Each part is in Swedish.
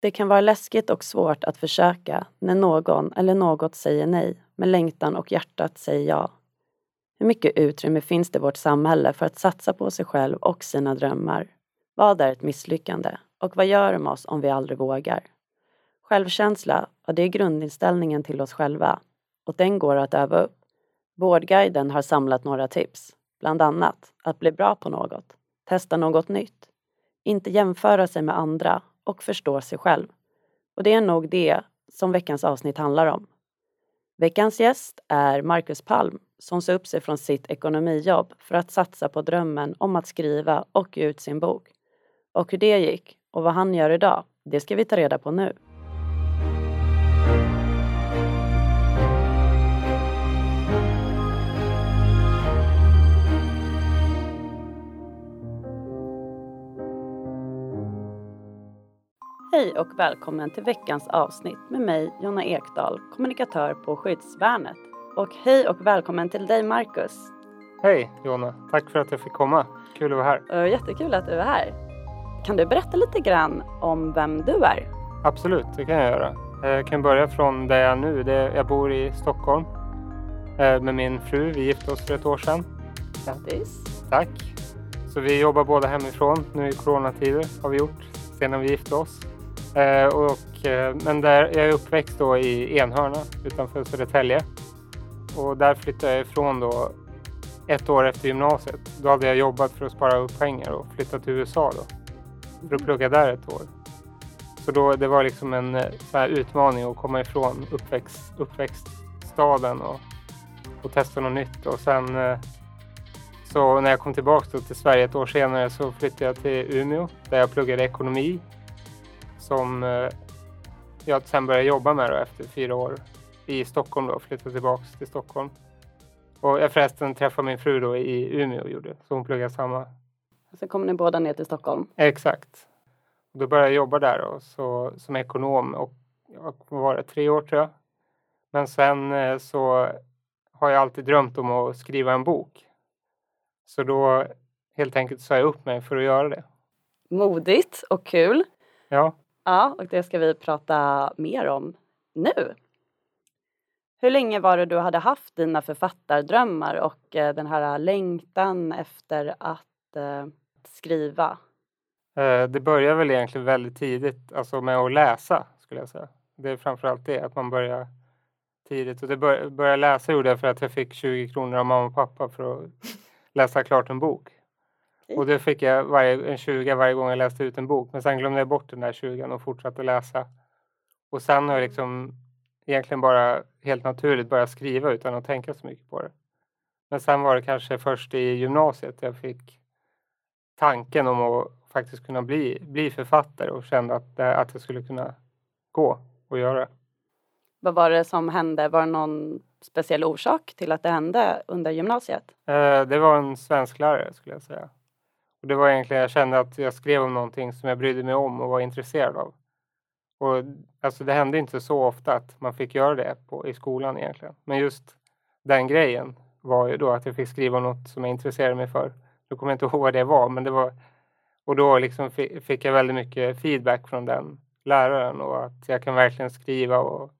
Det kan vara läskigt och svårt att försöka när någon eller något säger nej, men längtan och hjärtat säger ja. Hur mycket utrymme finns det i vårt samhälle för att satsa på sig själv och sina drömmar? Vad är ett misslyckande? Och vad gör det med oss om vi aldrig vågar? Självkänsla, ja, det är grundinställningen till oss själva och den går att öva upp. Vårdguiden har samlat några tips, bland annat att bli bra på något, testa något nytt, inte jämföra sig med andra och förstå sig själv. Och det är nog det som veckans avsnitt handlar om. Veckans gäst är Marcus Palm som sa upp sig från sitt ekonomijobb för att satsa på drömmen om att skriva och ge ut sin bok. Och hur det gick och vad han gör idag, det ska vi ta reda på nu. Hej och välkommen till veckans avsnitt med mig Jonna Ekdahl, kommunikatör på Skyddsvärnet. Och hej och välkommen till dig Marcus. Hej Jonna, tack för att jag fick komma. Kul att vara här. Jättekul att du är här. Kan du berätta lite grann om vem du är? Absolut, det kan jag göra. Jag kan börja från där jag är nu. Jag bor i Stockholm eh, med min fru. Vi gifte oss för ett år sedan. Grattis! Tack! Så vi jobbar båda hemifrån nu i coronatider har vi gjort sedan vi gifte oss. Eh, och, eh, men där, jag är uppväxt då i Enhörna utanför Södertälje. Och där flyttade jag ifrån då ett år efter gymnasiet. Då hade jag jobbat för att spara upp pengar och flyttat till USA då. För att plugga där ett år. Så då, det var liksom en eh, utmaning att komma ifrån uppväxt, uppväxtstaden och, och testa något nytt. Och sen så när jag kom tillbaka till Sverige ett år senare så flyttade jag till Umeå där jag pluggade ekonomi som eh, jag sen började jobba med då efter fyra år i Stockholm då, flyttade tillbaka till Stockholm. Och jag förresten träffade min fru då i Umeå gjorde, så hon pluggade samma. Sen kom ni båda ner till Stockholm? Exakt. Och då började jag jobba där då, så, som ekonom och jag var det, tre år tror jag. Men sen eh, så har jag alltid drömt om att skriva en bok. Så då helt enkelt sa jag upp mig för att göra det. Modigt och kul. Ja. Ja, och det ska vi prata mer om nu. Hur länge var det du hade haft dina författardrömmar och eh, den här längtan efter att eh, skriva? Eh, det börjar väl egentligen väldigt tidigt, alltså med att läsa skulle jag säga. Det är framförallt det, att man börjar tidigt. Och det bör, börja läsa gjorde jag för att jag fick 20 kronor av mamma och pappa för att läsa klart en bok. Och det fick jag varje, en 20 varje gång jag läste ut en bok. Men sen glömde jag bort den där 20 och fortsatte läsa. Och sen har jag liksom egentligen bara helt naturligt börjat skriva utan att tänka så mycket på det. Men sen var det kanske först i gymnasiet jag fick tanken om att faktiskt kunna bli, bli författare och kände att det, att det skulle kunna gå att göra. Vad var det som hände? Var det någon speciell orsak till att det hände under gymnasiet? Eh, det var en svensklärare skulle jag säga. Och det var egentligen, jag kände att jag skrev om någonting som jag brydde mig om och var intresserad av. Och alltså det hände inte så ofta att man fick göra det på, i skolan egentligen. Men just den grejen var ju då att jag fick skriva något som jag intresserade mig för. Nu kommer jag inte ihåg vad det var, men det var... Och då liksom fick jag väldigt mycket feedback från den läraren och att jag kan verkligen skriva och,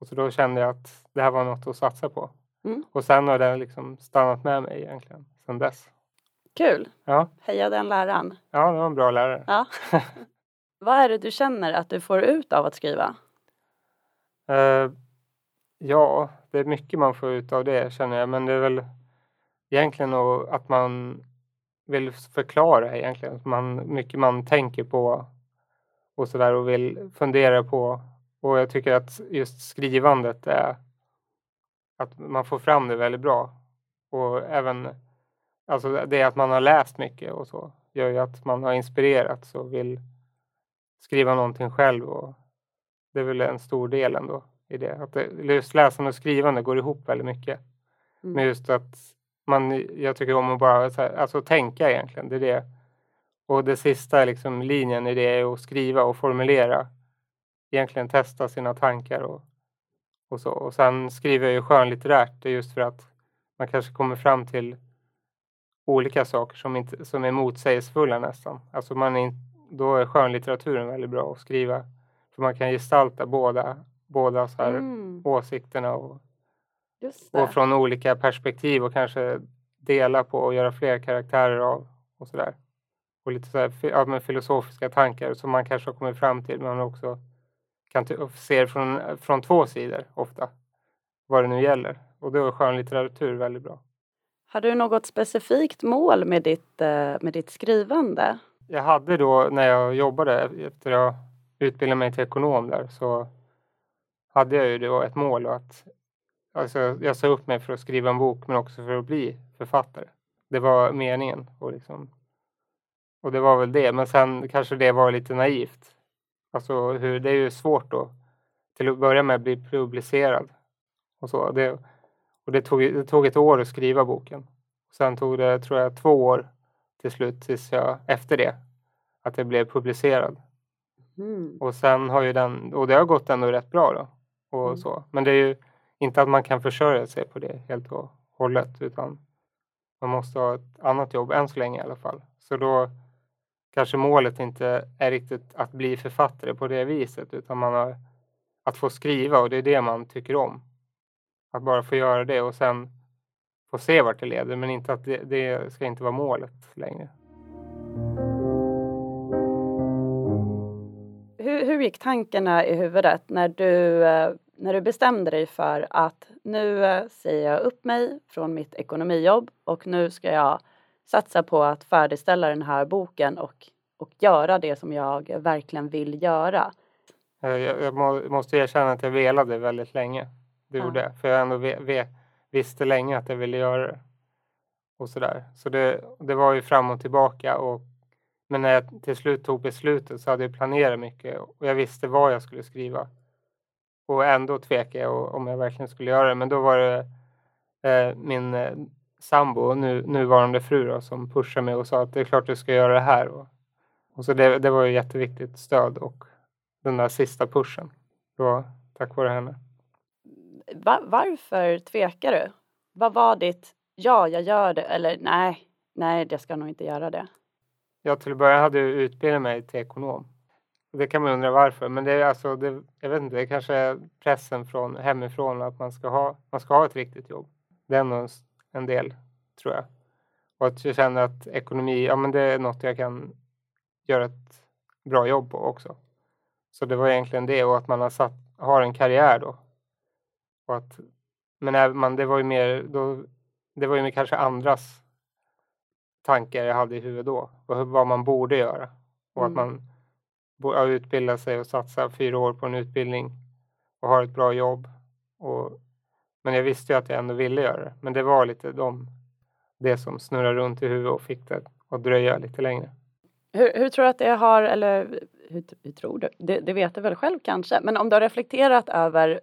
och så då kände jag att det här var något att satsa på. Mm. Och sen har det liksom stannat med mig egentligen sedan dess. Kul! Ja. Heja den läraren! Ja, det var en bra lärare. Ja. Vad är det du känner att du får ut av att skriva? Uh, ja, det är mycket man får ut av det känner jag, men det är väl egentligen att man vill förklara egentligen. Man, mycket man tänker på och sådär och vill fundera på. Och jag tycker att just skrivandet är att man får fram det väldigt bra. Och även Alltså det att man har läst mycket och så gör ju att man har inspirerats och vill skriva någonting själv. Och det är väl en stor del ändå i det. Att det, just läsande och skrivande går ihop väldigt mycket. Mm. Men just att man, jag tycker om att bara här, alltså tänka egentligen. Det är det. Och det sista liksom, linjen i det är att skriva och formulera. Egentligen testa sina tankar och, och så. Och sen skriver jag ju skönlitterärt. Det är just för att man kanske kommer fram till olika saker som, inte, som är motsägelsefulla nästan. Alltså man är, då är skönlitteraturen väldigt bra att skriva. För man kan gestalta båda, båda så här Mm, åsikterna och, och från olika perspektiv och kanske dela på och göra fler karaktärer av och sådär. Och lite så här, ja, men filosofiska tankar som man kanske har kommit fram till men också kan se från, från två sidor ofta. Vad det nu gäller. Och då är skönlitteratur väldigt bra. Har du något specifikt mål med ditt, eh, med ditt skrivande? Jag hade då när jag jobbade efter jag utbildade mig till ekonom där så hade jag ju då ett mål att alltså jag sa upp mig för att skriva en bok men också för att bli författare. Det var meningen och liksom och det var väl det. Men sen kanske det var lite naivt. Alltså hur, det är ju svårt då till att börja med att bli publicerad och så. Det, och det tog, det tog ett år att skriva boken. Sen tog det, tror jag, två år till slut tills jag, efter det, att det blev publicerad. Mm. Och sen har ju den, och det har gått ändå rätt bra då. Och Mm. så. Men det är ju inte att man kan försörja sig på det helt och hållet utan man måste ha ett annat jobb än så länge i alla fall. Så då kanske målet inte är riktigt att bli författare på det viset utan man har att få skriva och det är det man tycker om. Att bara få göra det och sen få se vart det leder men inte att det, det ska inte vara målet längre. Hur, hur gick tankarna i huvudet när du, eh, när du bestämde dig för att nu eh, säger jag upp mig från mitt ekonomijobb och nu ska jag satsa på att färdigställa den här boken och, och göra det som jag verkligen vill göra. Eh, Jag, jag må, måste erkänna att jag velade väldigt länge. Det Ja. gjorde jag. För jag ändå ve, ve, visste länge att jag ville göra det. Och sådär. Så det, det var ju fram och tillbaka. Och, men när jag till slut tog beslutet så hade jag planerat mycket. Och jag visste vad jag skulle skriva. Och ändå tvekade jag om jag verkligen skulle göra det. Men då var det eh, min eh, sambo, nu, nuvarande fru då, som pushade mig och sa att det är klart du ska göra det här. Och, och så det, det var ju jätteviktigt stöd och den där sista pushen. Det var tack vare henne. Va, varför tvekar du? Vad var ditt ja, jag gör det eller nej, nej, jag ska nog inte göra det. Jag till att börja hade jag utbildat mig till ekonom. Det kan man undra varför, men det är alltså, det, jag vet inte, det kanske är pressen från hemifrån att man ska ha, man ska ha ett riktigt jobb. Det är nog en, en del, tror jag. Och att jag känner att ekonomi, ja men det är något jag kan göra ett bra jobb på också. Så det var egentligen det och att man har, satt, har en karriär då. Och att, men även man, det var ju mer, då, det var ju mer kanske andras tankar jag hade i huvudet då. Och vad man borde göra. Och att Mm. man bo- ja, utbildar sig och satsar fyra år på en utbildning och har ett bra jobb. Och, men jag visste ju att jag ändå ville göra det. Men det var lite de, det som snurrade runt i huvudet och fick det att dröja lite längre. Hur, hur tror du att det har, eller hur, hur tror du? Det, det vet du väl själv kanske, men om du har reflekterat över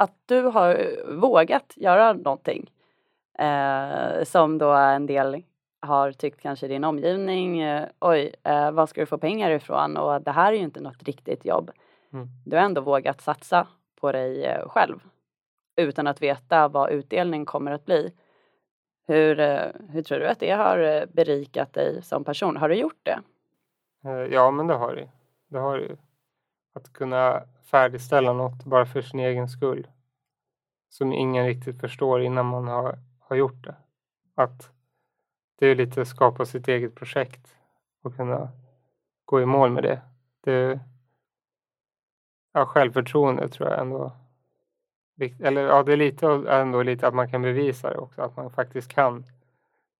att du har vågat göra någonting eh, som då en del har tyckt kanske i din omgivning, eh, oj, eh, var ska du få pengar ifrån och det här är ju inte något riktigt jobb. Mm. Du har ändå vågat satsa på dig eh, själv utan att veta vad utdelning kommer att bli. Hur, eh, hur tror du att det har eh, berikat dig som person? Har du gjort det? Ja, men det har det. Det har det. Att kunna färdigställa något bara för sin egen skull. Som ingen riktigt förstår innan man har, har gjort det. Att det är lite skapa sitt eget projekt och kunna gå i mål med det. det ja, självförtroende tror jag ändå. Eller ja, det är lite, ändå lite att man kan bevisa det också. Att man faktiskt kan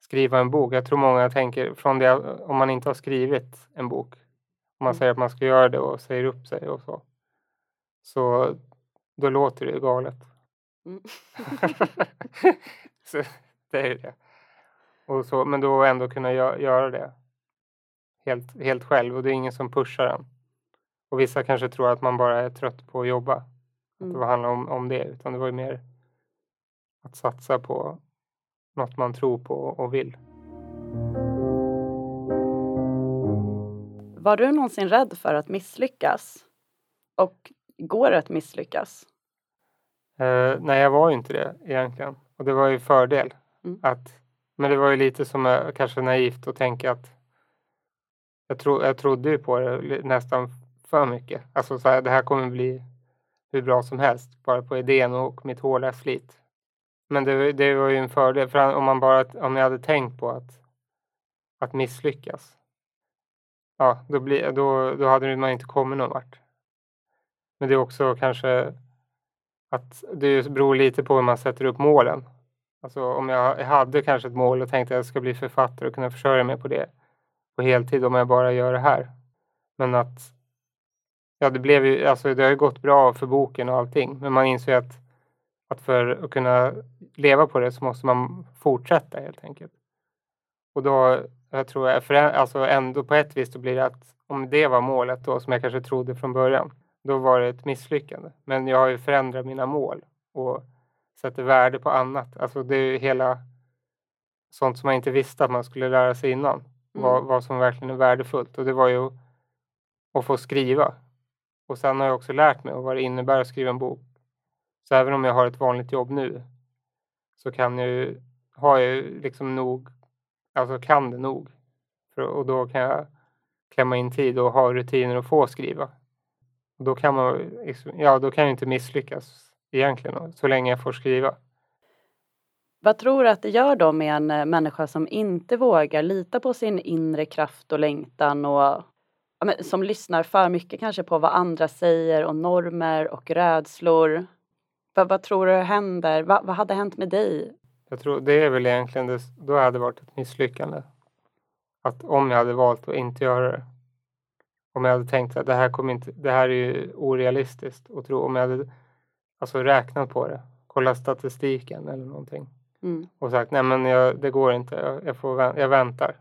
skriva en bok. Jag tror många tänker från det om man inte har skrivit en bok. Om man Mm. säger att man ska göra det och säger upp sig och så. Så då låter det ju galet. Mm. så det är ju det. Och så, men då ändå kunna gö- göra det helt, helt själv och det är ingen som pushar en. Och vissa kanske tror att man bara är trött på att jobba. Att Mm. det handlar om, om det, utan det var ju mer att satsa på något man tror på och vill. Var du någonsin rädd för att misslyckas? Och går det att misslyckas? Eh, nej, jag var ju inte det egentligen. Och det var ju fördel. Mm. Att, men det var ju lite som eh, kanske naivt att tänka att jag, tro, jag trodde ju på det nästan för mycket. Alltså så här, det här kommer bli hur bra som helst bara på idén och mitt hårda slit. Men det, det var ju en fördel för om man bara om jag hade tänkt på att, att misslyckas. Ja, då, bli, då, då hade man inte kommit någon vart. Men det är också kanske att det beror lite på hur man sätter upp målen. Alltså om jag hade kanske ett mål och tänkte att jag ska bli författare och kunna försörja mig på det på heltid om jag bara gör det här. Men att ja, det blev ju, alltså det har ju gått bra för boken och allting, men man inser att, att för att kunna leva på det så måste man fortsätta helt enkelt. Och då, jag tror, för, alltså ändå på ett vis då blir det att om det var målet då som jag kanske trodde från början, då var det ett misslyckande. Men jag har ju förändrat mina mål och sätter värde på annat. Alltså det är ju hela sånt som man inte visste att man skulle lära sig innan. Mm. Vad, vad som verkligen är värdefullt. Och det var ju att få skriva. Och sen har jag också lärt mig vad det innebär att skriva en bok. Så även om jag har ett vanligt jobb nu så kan jag ju, har jag liksom nog, alltså kan det nog. För, och då kan jag klämma in tid och ha rutiner och få skriva. Då kan man, liksom, ja då kan jag inte misslyckas egentligen så länge jag får skriva. Vad tror du att det gör då med en eh, människa som inte vågar lita på sin inre kraft och längtan och som lyssnar för mycket kanske på vad andra säger och normer och rädslor? Vad, vad tror du händer? Vad, vad hade hänt med dig? Jag tror det är väl egentligen det, då hade det varit ett misslyckande. Att om jag hade valt att inte göra det. Om jag hade tänkt att det här kommer inte, det här är ju orealistiskt och tro om jag hade alltså räknat på det, kollat statistiken eller någonting mm. och sagt nej men jag, det går inte, jag, jag, får, jag väntar.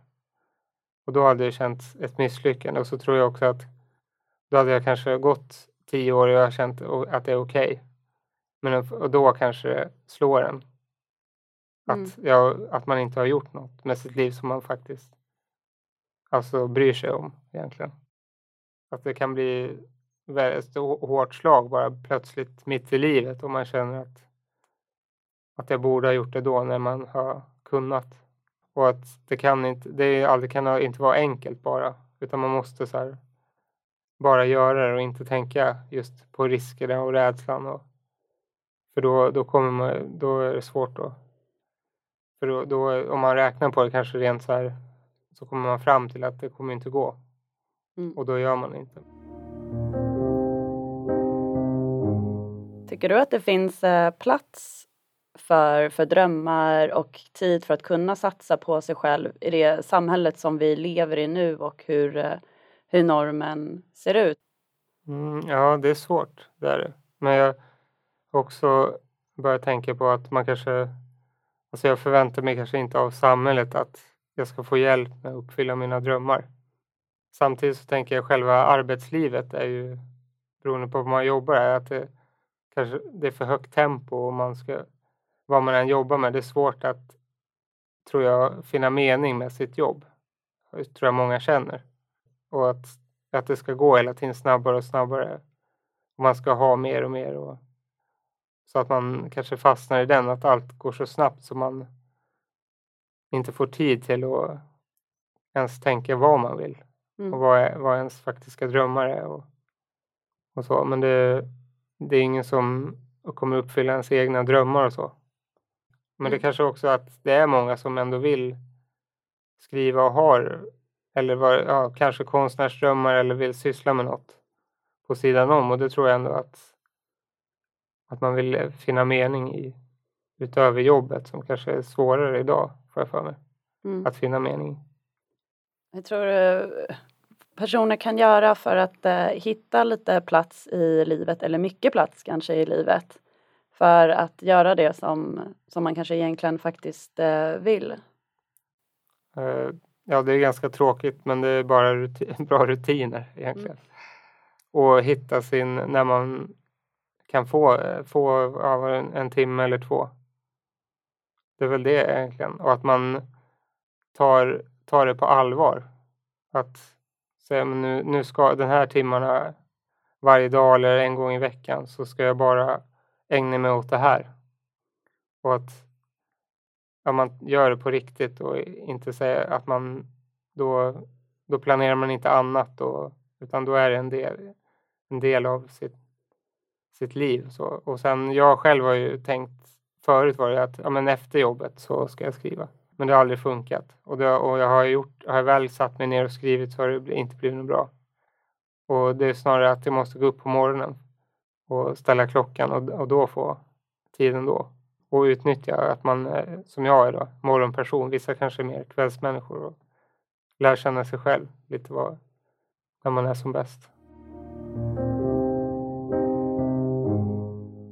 Och då hade det känts ett misslyckande och så tror jag också att då hade jag kanske gått tio år och jag har känt att det är okej. Okay. Men och då kanske det slår en. Att, mm. jag, att man inte har gjort något med sitt liv som man faktiskt alltså bryr sig om egentligen. Att det kan bli ett hårt slag bara plötsligt mitt i livet och man känner att, att jag borde ha gjort det då när man har kunnat. Och att det kan inte, det aldrig kan inte vara enkelt bara, utan man måste så här, bara göra det och inte tänka just på riskerna och rädslan. Och, för då, då, kommer man, då är det svårt då. För då, då, om man räknar på det kanske rent så här så kommer man fram till att det kommer inte gå. Mm. Och då gör man inte. Tycker du att det finns eh, plats för, för drömmar och tid för att kunna satsa på sig själv i det samhället som vi lever i nu och hur, eh, hur normen ser ut? Mm, ja, det är svårt, det är det. Men jag också börjat tänka på att man kanske... Alltså jag förväntar mig kanske inte av samhället att jag ska få hjälp med att uppfylla mina drömmar. Samtidigt så tänker jag själva arbetslivet är ju beroende på vad man jobbar är att det kanske det är för högt tempo och man ska vad man än jobbar med. Det är svårt att tror jag finna mening med sitt jobb. Det tror jag många känner. Och att, att det ska gå hela tiden snabbare och snabbare. Och man ska ha mer och mer. Och, så att man kanske fastnar i den, att allt går så snabbt så man inte får tid till att ens tänka vad man vill. Mm. Och vad, är, vad ens faktiska drömmar är. Och, och så. Men det, det är ingen som kommer uppfylla ens egna drömmar och så. Men mm. det kanske också att det är många som ändå vill skriva och har eller var, ja, kanske konstnärsdrömmar eller vill syssla med något på sidan om och det tror jag ändå att, att man vill finna mening i utöver jobbet som kanske är svårare idag, får jag för mig. Mm. Att finna mening. Jag tror eh, personer kan göra för att uh, hitta lite plats i livet eller mycket plats kanske i livet för att göra det som, som man kanske egentligen faktiskt uh, vill? Uh, ja, det är ganska tråkigt men det är bara rutin, bra rutiner egentligen. Mm. Och hitta sin, när man kan få, få ja, en, en timme eller två. Det är väl det egentligen. Och att man tar, ta det på allvar. Att säga, men nu, nu ska den här timmarna varje dag eller en gång i veckan så ska jag bara ägna mig åt det här. Och att ja, man gör det på riktigt och inte säga att man då då planerar man inte annat då, utan då är det en del, en del av sitt, sitt liv. Så. Och sen jag själv har ju tänkt förut var det att ja, men efter jobbet så ska jag skriva. Men det har aldrig funkat. Och, det, och jag har gjort, har jag väl satt mig ner och skrivit så har det inte blivit något bra. Och det är snarare att jag måste gå upp på morgonen och ställa klockan och, och då få tiden då. Och utnyttja att man, eh, som jag är då, morgonperson. Vissa kanske är mer kvällsmänniskor och lär känna sig själv lite vad, när man är som bäst.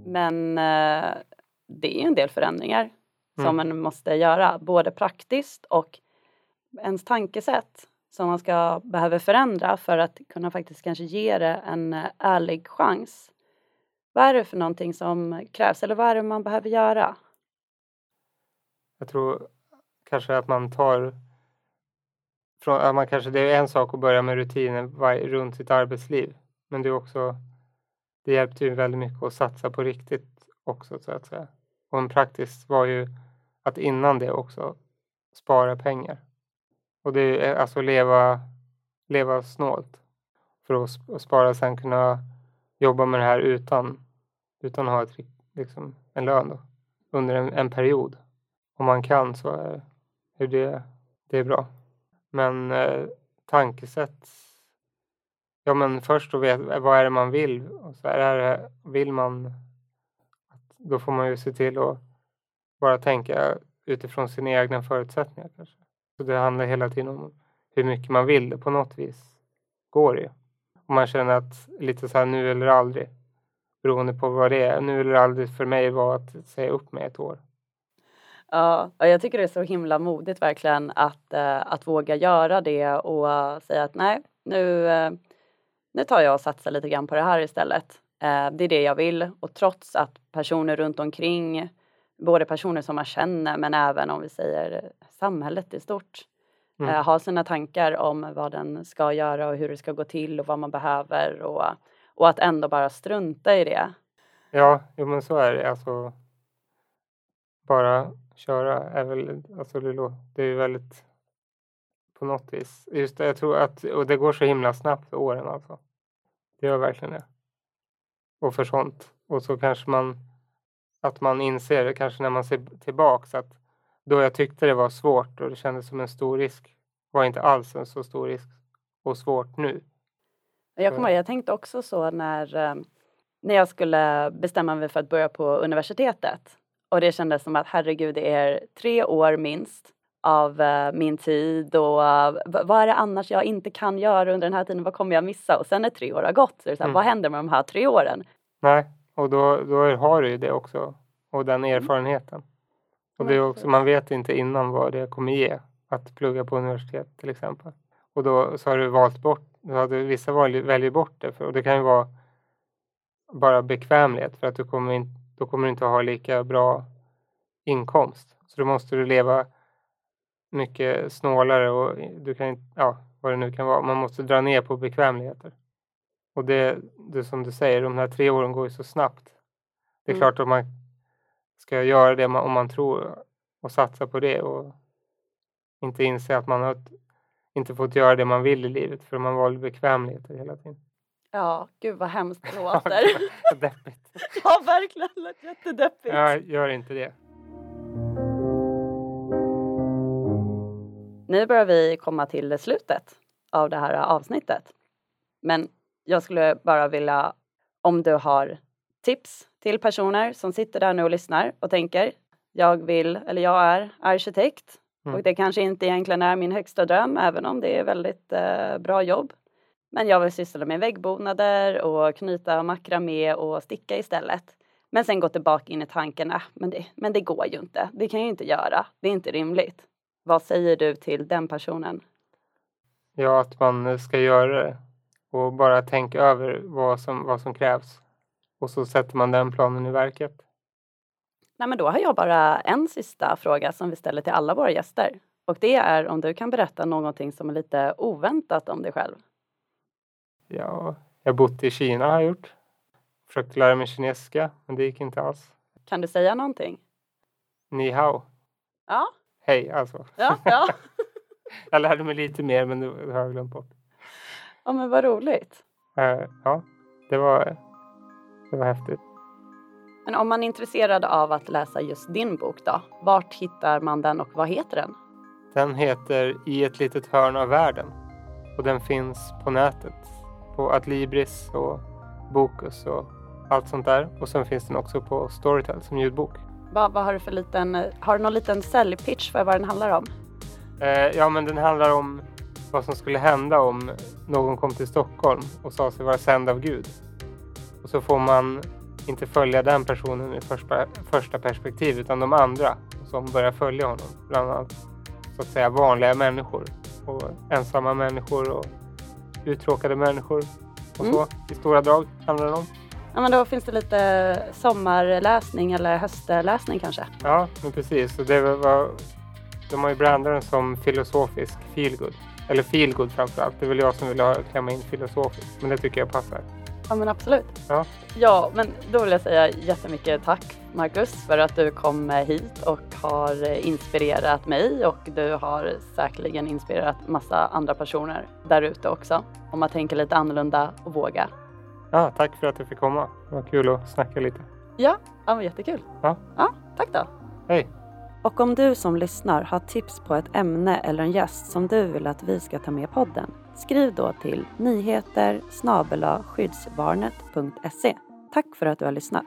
Men eh, det är en del förändringar som mm. man måste göra, både praktiskt och ens tankesätt som man ska behöva förändra för att kunna faktiskt kanske ge det en eh, ärlig chans. Vad är det för någonting som krävs eller vad är det man behöver göra? Jag tror kanske att man tar från, att man kanske, det är en sak att börja med rutiner runt sitt arbetsliv men det är också det hjälpte ju väldigt mycket att satsa på riktigt också så att säga. Och en praktiskt var ju att innan det också spara pengar. Och det är alltså leva, leva snålt för att spara sen kunna jobba med det här utan, utan att ha ett, liksom, en lön då, under en, en period. Om man kan så är, är det, det är bra. Men eh, tankesätt Ja men först då vet vad är det man vill. Och så är det, vill man då får man ju se till att bara tänka utifrån sina egna förutsättningar. Kanske. Så det handlar hela tiden om hur mycket man vill det på något vis. Går det Om man känner att lite så här nu eller aldrig. Beroende på vad det är. Nu eller aldrig för mig var att säga upp mig ett år. Ja, jag tycker det är så himla modigt verkligen att, eh, att våga göra det och säga att nej, nu, eh, nu tar jag och satsar lite grann på det här istället. Eh, det är det jag vill och trots att personer runt omkring, både personer som man känner men även om vi säger samhället i stort, mm. Eh, har sina tankar om vad den ska göra och hur det ska gå till och vad man behöver och, och att ändå bara strunta i det. Ja, jo, men så är det. Alltså, bara köra är väl, alltså det, det är väldigt på något vis. Just det, jag tror att, och det går så himla snabbt åren alltså. Det gör verkligen det och för sånt. Och så kanske man att man inser det kanske när man ser tillbaks att då jag tyckte det var svårt och det kändes som en stor risk var inte alls en så stor risk och svårt nu. Jag kommer jag tänkte också så när, eh, när jag skulle bestämma mig för att börja på universitetet och det kändes som att herregud det är tre år minst av uh, min tid och uh, vad är det annars jag inte kan göra under den här tiden? Vad kommer jag missa? Och sen när tre år har gått, så så här, mm. vad händer med de här tre åren? Nej, och då, då har du ju det också och den mm. erfarenheten. Och det är också, man vet inte innan vad det kommer ge att plugga på universitet till exempel. Och då så har du valt bort, då hade vissa val, väljer bort det för, och det kan ju vara bara bekvämlighet för att du kommer in, då kommer du inte ha lika bra inkomst. Så då måste du leva mycket snålare och du kan ja, vad det nu kan vara. Man måste dra ner på bekvämligheter. Och det, det som du säger, de här tre åren går ju så snabbt. Det är mm. klart att man ska göra det om man tror och satsa på det och inte inse att man har inte fått göra det man vill i livet för man valde bekvämligheter hela tiden. Ja, gud vad hemskt det låter. Deppigt. ja, verkligen. Jättedeppigt. Ja, gör inte det. Nu börjar vi komma till slutet av det här avsnittet. Men jag skulle bara vilja, om du har tips till personer som sitter där nu och lyssnar och tänker jag vill, eller jag är arkitekt mm. och det kanske inte egentligen är min högsta dröm även om det är väldigt eh, bra jobb. Men jag vill syssla med väggbonader och knyta makramé och sticka istället. Men sen gå tillbaka in i tanken, äh, men, det, men det går ju inte. Det kan jag ju inte göra. Det är inte rimligt. Vad säger du till den personen? Ja, att man ska göra det och bara tänka över vad som, vad som krävs. Och så sätter man den planen i verket. Nej, men då har jag bara en sista fråga som vi ställer till alla våra gäster. Och det är om du kan berätta någonting som är lite oväntat om dig själv. Ja, jag bott i Kina har jag gjort. Försökte lära mig kinesiska, men det gick inte alls. Kan du säga någonting? Ni hao. Ja, Hej alltså. Ja, ja. Jag lärde mig lite mer men det har jag glömt bort. Ja men vad roligt. Eh, ja, det var, det var häftigt. Men om man är intresserad av att läsa just din bok då, vart hittar man den och vad heter den? Den heter I ett litet hörn av världen och den finns på nätet på Adlibris och Bokus och allt sånt där. Och sen finns den också på Storytel som ljudbok. Vad, vad har du för liten, har du någon liten säljpitch för vad den handlar om? Eh, ja, men den handlar om vad som skulle hända om någon kom till Stockholm och sa sig vara sänd av Gud. Och så får man inte följa den personen i första, första perspektiv utan de andra som börjar följa honom. Bland annat så att säga vanliga människor och ensamma människor och uttråkade människor och så Mm. i stora drag handlar det om. Ja men då finns det lite sommarläsning eller höstläsning kanske? Ja, men precis. Och det var, de har ju brandat den som filosofisk feelgood. Eller feelgood framför allt. Det är väl jag som vill ha, klämma in filosofiskt. Men det tycker jag passar. Ja men absolut. Ja. Ja men då vill jag säga jättemycket tack Marcus för att du kom hit och har inspirerat mig och du har säkerligen inspirerat massa andra personer där ute också om att tänka lite annorlunda och våga. Ja, tack för att du fick komma. Det var kul att snacka lite. Ja, ja jättekul. Ja. ja tack då. Hej! Och om du som lyssnar har tips på ett ämne eller en gäst som du vill att vi ska ta med i podden, skriv då till nyheter skyddsbarnet.se. Tack för att du har lyssnat.